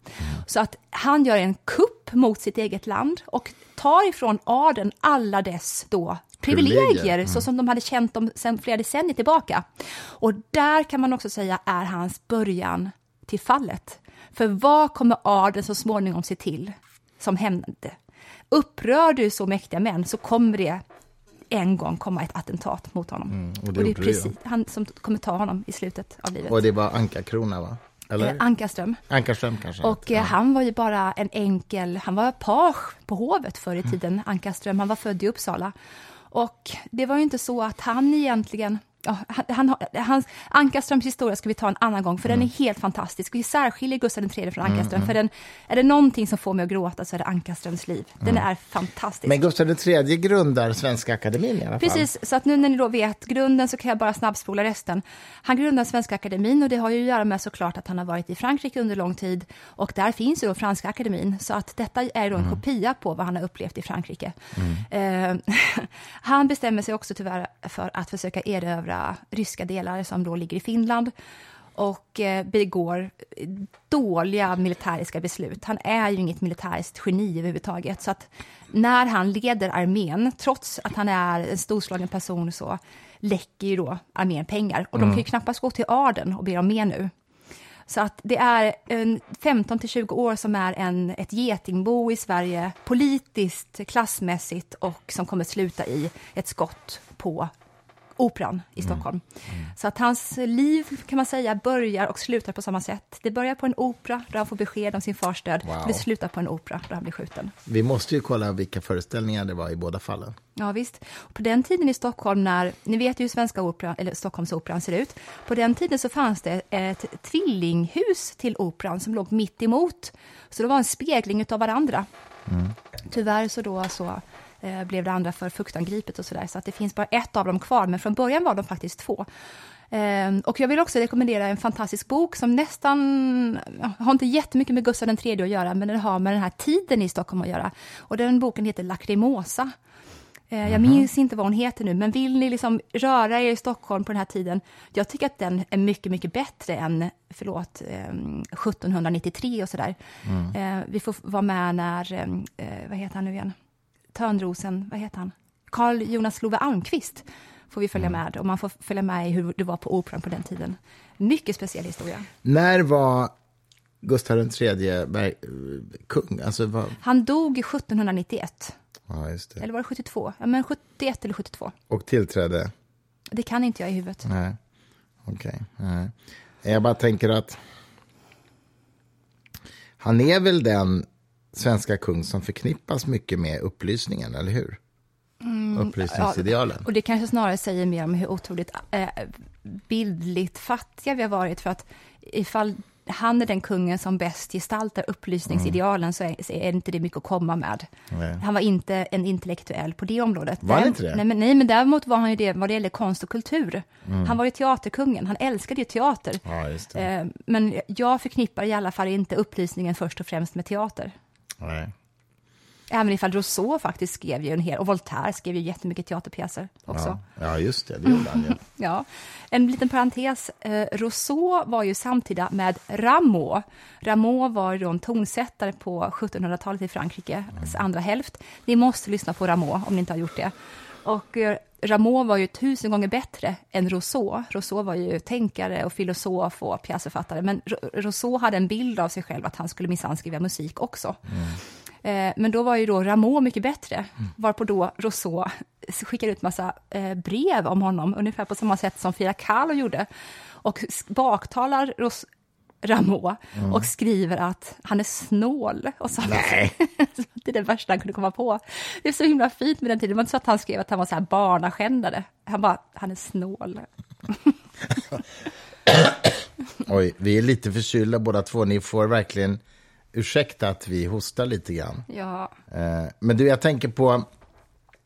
Så att han gör en kupp mot sitt eget land och tar ifrån adeln alla dess då privilegier, Privilegier, så som de hade känt dem sedan flera decennier tillbaka. Och där kan man också säga är hans början till fallet. För vad kommer adeln så småningom se till som hände? Upprör du så mäktiga män så kommer det en gång komma ett attentat mot honom. Mm, och och det det, är gjorde det precis han som kommer ta honom i slutet av livet. Och det var Ankarkrona, va? Eller? Eh, Ankarström. Ankarström kanske? Och eh, han var ju bara en enkel, han var page på hovet förr i Mm. tiden, Ankarström. Han var född i Uppsala. Och det var ju inte så att han egentligen, ja, han, han, Ankarströms historia ska vi ta en annan gång, för Mm. den är helt fantastisk. Vi särskiljer Gustav III från Ankarström, för den, är det någonting som får mig att gråta så är det Ankarströms liv. Den är fantastisk. Mm. Men Gustav III grundar Svenska Akademin i alla fall. Precis, så att nu när ni då vet grunden så kan jag bara snabbspola resten. Han grundade Svenska Akademin och det har ju att göra med såklart att han har varit i Frankrike under lång tid och där finns ju då Franska Akademin så att detta är då en kopia på vad han har upplevt i Frankrike. Eh, [laughs] han bestämmer sig också tyvärr för att försöka erövra ryska delar som då ligger i Finland och eh, begår dåliga militäriska beslut. Han är ju inget militäriskt geni överhuvudtaget. Så att när han leder armén, trots att han är en storslagen person, så läcker ju då armén pengar. Och de kan ju knappast gå till adeln och be om mer nu. Så att det är en 15 till 20 år som är en, ett getingbo i Sverige, politiskt, klassmässigt och som kommer sluta i ett skott på Operan i Stockholm. Så att hans liv kan man säga börjar och slutar på samma sätt. Det börjar på en opera där han får besked om sin fars död. Wow. Det slutar på en opera där han blir skjuten. Vi måste ju kolla vilka föreställningar det var i båda fallen. Ja, visst. På den tiden i Stockholm, när, ni vet ju hur Svenska opera, eller Stockholmsoperan ser ut. På den tiden så fanns det ett tvillinghus till operan som låg mitt emot. Så det var en spegling av varandra. Tyvärr så då så blev det andra för fuktangripet och sådär. Så att det finns bara ett av dem kvar, men från början var de faktiskt två. Eh, och jag vill också rekommendera en fantastisk bok som nästan har inte jättemycket med Gustav III att göra, men den har med den här tiden i Stockholm att göra. Och den boken heter Lacrimosa. Eh, jag minns inte vad hon heter nu, men vill ni liksom röra er i Stockholm på den här tiden, jag tycker att den är mycket, mycket bättre än, förlåt, eh, 1793 och sådär. Eh, vi får vara med när, eh, vad heter han nu igen? Törnrosen, vad heter han? Carl Jonas Love Almqvist får vi följa med och man får följa med i hur det var på Operan på den tiden. Mycket speciell historia. När var Gustav III Berg, kung? Alltså, vad... Han dog 1791, Ja, eller var det 72? Ja, men 71 eller 72. Och tillträdde? Det kan inte jag i huvudet. Nej, okej. nej. Jag bara tänker att han är väl den svenska kung som förknippas mycket med upplysningen, eller hur? Upplysningsidealen. Och det kanske snarare säger mer om hur otroligt eh, bildligt fattiga vi har varit, för att ifall han är den kungen som bäst gestaltar upplysningsidealen så, är, så är inte det mycket att komma med. Nej. Han var inte en intellektuell på det området. Var han inte det? Nej men, nej, men däremot var han ju det vad det gäller konst och kultur. Han var ju teaterkungen, han älskade ju teater. Ja. Eh, men jag förknippar i alla fall inte upplysningen först och främst med teater. Nej. Även ifall Rousseau faktiskt skrev ju en hel, och Voltaire skrev ju jättemycket teaterpjäser också. Ja. ja, just det. Det gjorde han ju. [laughs] Ja, en liten parentes. Eh, Rousseau var ju samtida med Rameau. Rameau var ju då en tonsättare på 1700-talet i Frankrike, andra hälft. Ni måste lyssna på Rameau om ni inte har gjort det. Och eh, Rameau var ju tusen gånger bättre än Rousseau. Rousseau var ju tänkare och filosof och pjäsförfattare, men Ro- Rousseau hade en bild av sig själv att han skulle minsann skriva musik också. Eh, Men då var ju då Rameau mycket bättre, varpå då Rousseau skickade ut massa eh, brev om honom, ungefär på samma sätt som Frida Kahlo gjorde, och baktalar Rameau och skriver att han är snål. Och så Nej. [laughs] det är det värsta han kunde komma på. Det är så himla fint med den tiden. Det var inte så att han skrev att han var så här barnaskändare. Han bara, han är snål. [laughs] Oj, vi är lite förkylda båda två. Ni får verkligen ursäkta att vi hostar lite grann. Ja, Eh, men du, jag tänker på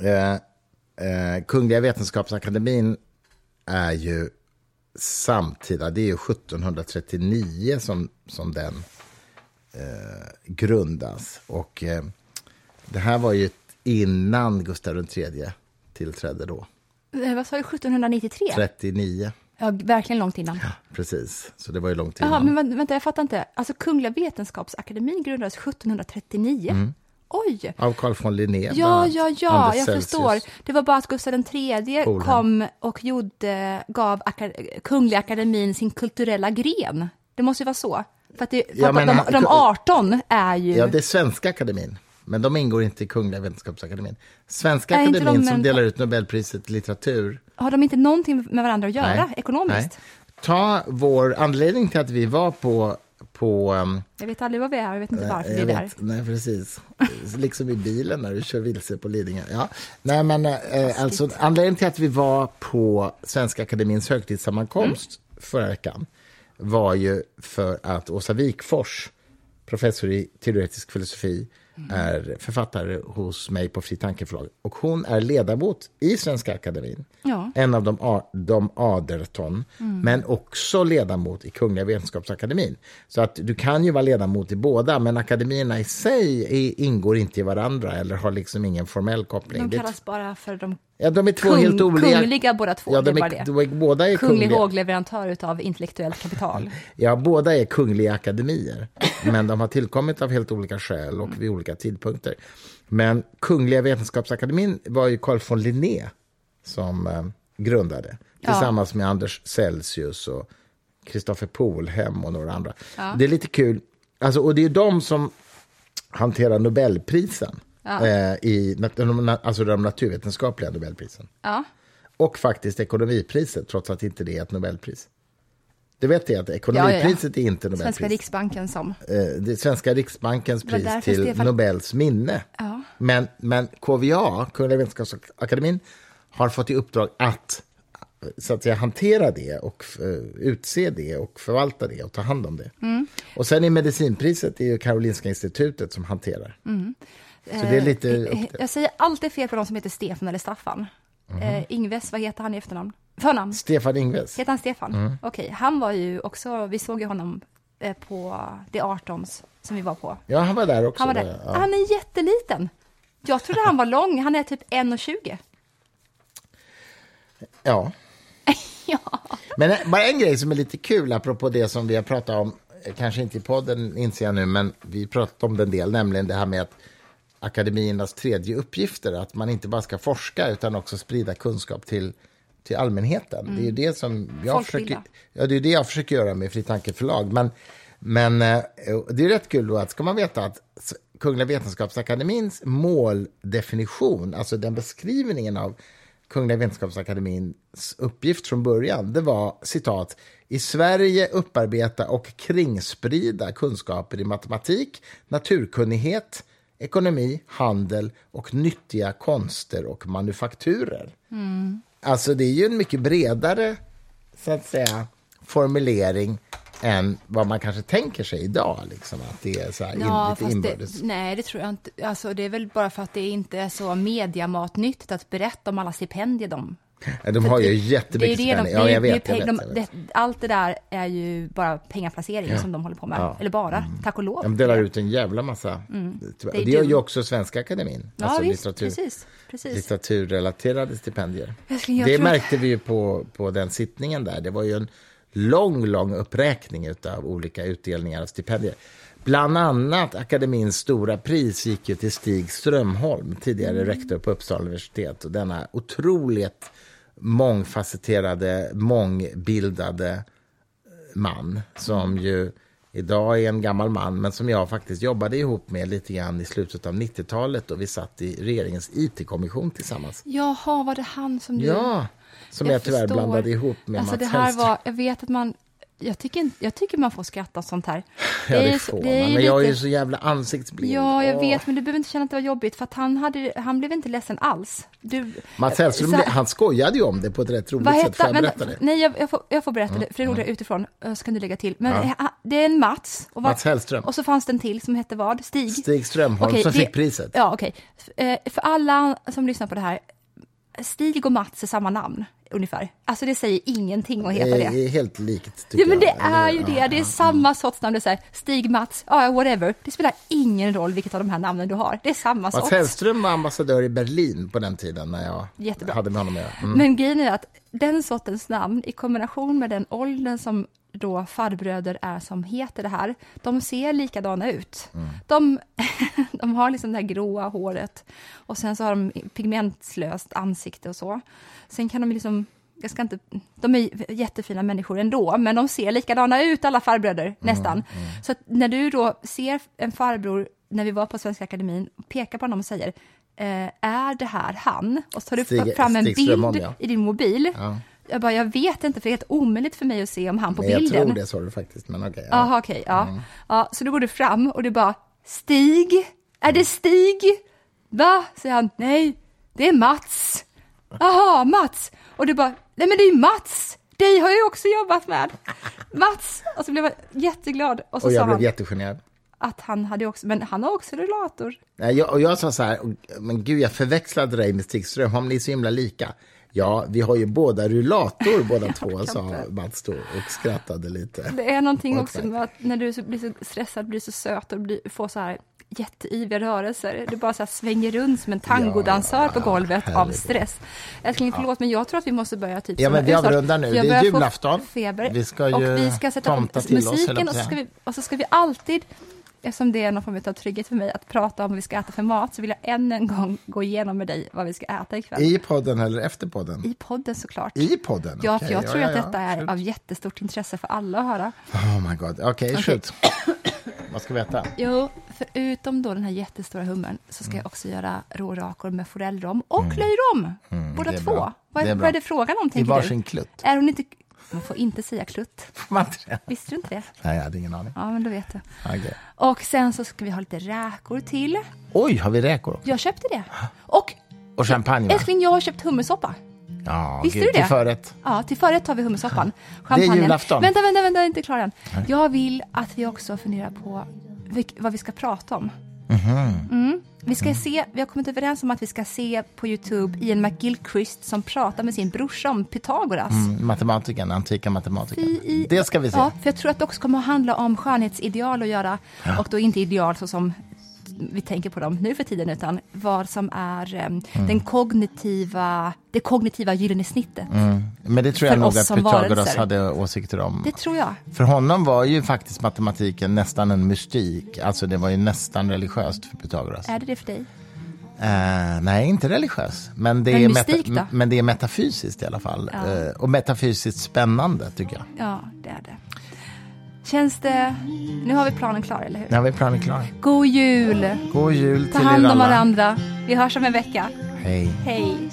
eh, eh, Kungliga Vetenskapsakademin är ju samtida, det är ju 1739 som, som den eh, grundas. Och eh, det här var ju innan Gustav III tillträdde då, Eh, vad sa du, 1793? 39. Ja, verkligen långt innan. Precis, så det var ju långt Jaha, innan. men vä- vänta, jag fattar inte. Alltså Kungliga Vetenskapsakademin grundades 1739. Oj! Av Carl von Linné, Ja, ja, ja, jag Celsius. förstår. Det var bara att Gustav III kom och gjorde, gav Kungliga Akademin sin kulturella gren. Det måste ju vara så. För att, det, för Ja, att men de, de 18 är ju... Ja, det är Svenska Akademin. Men de ingår inte i Kungliga Vetenskapsakademin. Svenska Är inte de Akademin som delar ut Nobelpriset i litteratur. Har de inte någonting med varandra att göra Nej. ekonomiskt? Nej. Ta vår anledning till att vi var på... på um, Jag vet aldrig vad vi är, jag vet inte varför vi är där. nej, precis. liksom i bilen när du kör vilse på Lidingö. Ja. Nej, men eh, alltså, anledningen till att vi var på Svenska Akademins högtidssammankomst Mm. förra veckan var ju för att Åsa Wikfors, professor i teoretisk filosofi. Är författare hos mig på Fri Tankeförlag. Och hon är ledamot i Svenska Akademin. Ja. En av de, de aderton, men också ledamot i Kungliga Vetenskapsakademin. Så att du kan ju vara ledamot i båda, men akademierna i sig är, ingår inte i varandra eller har liksom ingen formell koppling. De är kallas bara för de Ja, de är två kung, helt olika. kungliga båda två. Ja, är de är, det. de är, båda är Kunglig kungliga. vågleverantör utav intellektuellt kapital. Ja, båda är kungliga akademier, men de har tillkommit av helt olika skäl och vid olika tidpunkter. Men Kungliga Vetenskapsakademin var ju Carl von Linné som eh, grundade, Ja. tillsammans med Anders Celsius och Kristoffer Polhem och några andra. Det är lite kul, alltså, och det är de som hanterar Nobelprisen, Ja. eh, i, alltså de naturvetenskapliga Nobelprisen. Ja. Och faktiskt ekonomipriset, trots att inte det är ett Nobelpris. Det vet jag att ekonomipriset är inte Nobelpris. Svenska Riksbanken som... Eh, det Svenska Riksbankens pris till Stefan- Nobels minne. Ja. Men, men KVA, Kungliga Vetenskapsakademin, har fått i uppdrag att så att säga, hantera det och eh, utse det och förvalta det och ta hand om det. Mm. Och sen i medicinpriset det är ju Karolinska institutet som hanterar. Mm. Så det är lite... Eh, Jag säger alltid fel på de som heter Stefan eller Staffan. Eh, Ingves, vad heter han i efternamn? Förnamn? Stefan Ingves. Heter han Stefan? Mm. Okej, han var ju också, vi såg ju honom eh, på The Artons som vi var på. Ja, han var där också. Han var där. Ja. Han är jätteliten. Jag trodde han var [laughs] lång, han är typ 1,20. ja. [laughs] Ja. Men eh, bara en grej som är lite kul, apropå det som vi har pratat om, eh, kanske inte i podden inser jag nu, men vi pratat om det en del, nämligen det här med att akademiernas tredje uppgifter, att man inte bara ska forska utan också sprida kunskap till, till allmänheten. Det är ju det som jag Folkbilda. försöker, ja, det är det jag försöker göra med Fri Tanke förlag. Men, men eh, det är rätt kul då att ska man veta att Kungliga Vetenskapsakademins måldefinition, alltså den beskrivningen av Kungliga Vetenskapsakademins uppgift från början, det var citat, i Sverige upparbeta och kringsprida kunskaper i matematik, naturkunnighet, ekonomi, handel och nyttiga konster och manufakturer. Alltså det är ju en mycket bredare, så att säga, formulering än vad man kanske tänker sig idag, liksom, att det är så här in, Ja, lite inbördes. det, nej, det tror jag inte. Alltså, det är väl bara för att det inte är så mediamatnyttigt att berätta om alla stipendier de de har ju det- jättemycket det det stipendier. Ja, det jag det vet, jag vet, det- Allt det där är ju bara pengaplacering som de håller på med. Ja. Eller bara, tack och lov. De delar ut en jävla massa. Det, They gör ju också Svenska Akademin. Ja, alltså visst, litteratur, precis. precis. litteraturrelaterade stipendier. Älskling, Det tror- märkte vi ju på, på den sittningen där. Det var ju en lång, lång uppräkning av olika utdelningar av stipendier. Bland annat akademins stora pris gick ju till Stig Strömholm, tidigare rektor på Uppsala universitet. Och denna otroligt mångfacetterade, mångbildade man som ju idag är en gammal man, men som jag faktiskt jobbade ihop med lite grann i slutet av 90-talet och vi satt i regeringens IT-kommission tillsammans. Jaha, var det han som du... Ja, som jag, tyvärr förstår. blandade ihop med alltså, Mats det här Hellström. var, Jag vet att man... Jag tycker, jag tycker man får skratta åt sånt här. [laughs] Ja, det får det är man, men jag är ju lite- så jävla ansiktsblind. Ja, jag Åh. vet, men du behöver inte känna att det var jobbigt, för han, hade, han blev inte ledsen alls. Du, Mats Hellström, här- han skojade ju om det på ett rätt roligt Vad sätt. Får jag han? berätta det? Nej, jag, jag, får, jag får berätta det, för det är roligare utifrån, eh, så kan du lägga till. Men eh, det är en Mats. Och, vad- Mats Hellström. och så fanns det en till som hette vad? Stig? Stig Strömholm Okej, som det- fick priset. Ja, okej. F- eh, För alla som lyssnar på det här, Stig och Mats är samma namn, ungefär. Alltså det säger ingenting att heta det det. är helt likt, tycker Ja, men det jag. är ju det. Det är samma sorts namn. Det är så här, Stig, Mats, ja, whatever. Det spelar ingen roll vilket av de här namnen du har. Det är samma Mats sorts. Hellström var ambassadör i Berlin på den tiden när jag Jättebra. hade med honom att göra. Mm. Men grejen är att den sortens namn i kombination med den åldern som då farbröder är som heter det här, de ser likadana ut. Mm. De, [laughs] de har liksom det här gråa håret och sen så har de pigmentslöst ansikte och så. Sen kan de liksom, jag ska inte, de är jättefina människor ändå, men de ser likadana ut alla farbröder, Mm, nästan. Så att när du då ser en farbror, när vi var på Svenska Akademin, pekar på honom och säger, eh, är det här han? Och så tar du Stig- fram en Stig bild ja. i din mobil. Ja. Jag bara, jag vet inte, för det är helt omöjligt för mig att se om han på jag bilden. tror det sa du faktiskt, men okej. ja. Jaha, okej, ja. ja. Så då går du fram och du bara, Stig? Är det Stig? Va? Säger han, nej, det är Mats. Jaha, Mats. Och du bara, nej men det är Mats. Dig har jag också jobbat med. Mats. Och så blev jag jätteglad. Och så Och sa jag blev han jättegenerad. att han hade också, men han har också rullator. Nej, jag, och jag sa så här, men gud, jag förväxlade dig med Stig Strömholm, ni är så himla lika. Ja, vi har ju båda rullator båda [laughs] två, sa. Mats då och skrattade lite. Det är någonting också med att när du blir så stressad, blir så söt och blir, får så här jätteyviga rörelser. Du bara så svänger runt som en tangodansör på golvet av herregud. stress. Älskling, förlåt, men jag tror att vi måste börja typ Ja, men vi avrundar nu. Det är julafton. Feber. Vi ska och ju vi ska sätta tomta till oss, musiken på och så, ska vi, och så ska vi alltid Eftersom det är någon form av trygghet för mig att prata om vad vi ska äta för mat så vill jag än en gång gå igenom med dig vad vi ska äta ikväll. I podden eller efter podden? I podden såklart. I podden? Ja, Okej, för jag tror ja, att ja, detta är shoot. av jättestort intresse för alla att höra. Oh my god, okej, Okej. shoot. [coughs] Vad ska vi äta? Jo, förutom då den här jättestora hummern så ska jag också göra rårakor med forellrom och löjrom. Båda Mm. är två. Vad, är vad bra. är det frågan om, I tänker varsin du? klutt. Är hon inte... Man får inte säga klutt. Man inte? Visste du inte det? Nej, jag hade ingen aning. Ja, men då vet du. Okej. Och sen så ska vi ha lite räkor till. Oj, har vi räkor också? Jag köpte det. Och Och champagne, va? älskling, jag har köpt hummersoppa. Ja, Visste gud, du det? Till förrätt. Ja, till förrätt har vi hummersoppan. [laughs] Det är Champagnen. julafton. Vänta, vänta, vänta, jag är inte klar än. Jag vill att vi också funderar på vad vi ska prata om. Mm. Vi, ska se, vi har kommit överens om att vi ska se på Youtube Ian McGilchrist som pratar med sin brorsa om Pythagoras. Mm, matematikern, antika matematikern. I- Det ska vi se. Ja, för jag tror att det också kommer att handla om skönhetsideal att göra. Och då inte ideal så som vi tänker på dem nu för tiden, utan vad som är Mm. em, den kognitiva, det kognitiva gyllene snittet. Men det tror jag nog att Pythagoras varelser. hade åsikter om. Det tror jag. För honom var ju faktiskt matematiken nästan en mystik. Alltså det var ju nästan religiöst för Pythagoras. Är det det för dig? Eh, nej, inte religiös. Men det, Men är mystik men det är metafysiskt i alla fall. Ja. Eh, och metafysiskt spännande tycker jag. Ja, det är det. Känns det... Nu har vi planen klar, eller hur? Nu har vi planen klar. God jul! God jul Ta till hand er om varandra. Vi hörs om en vecka. Hej. Hej!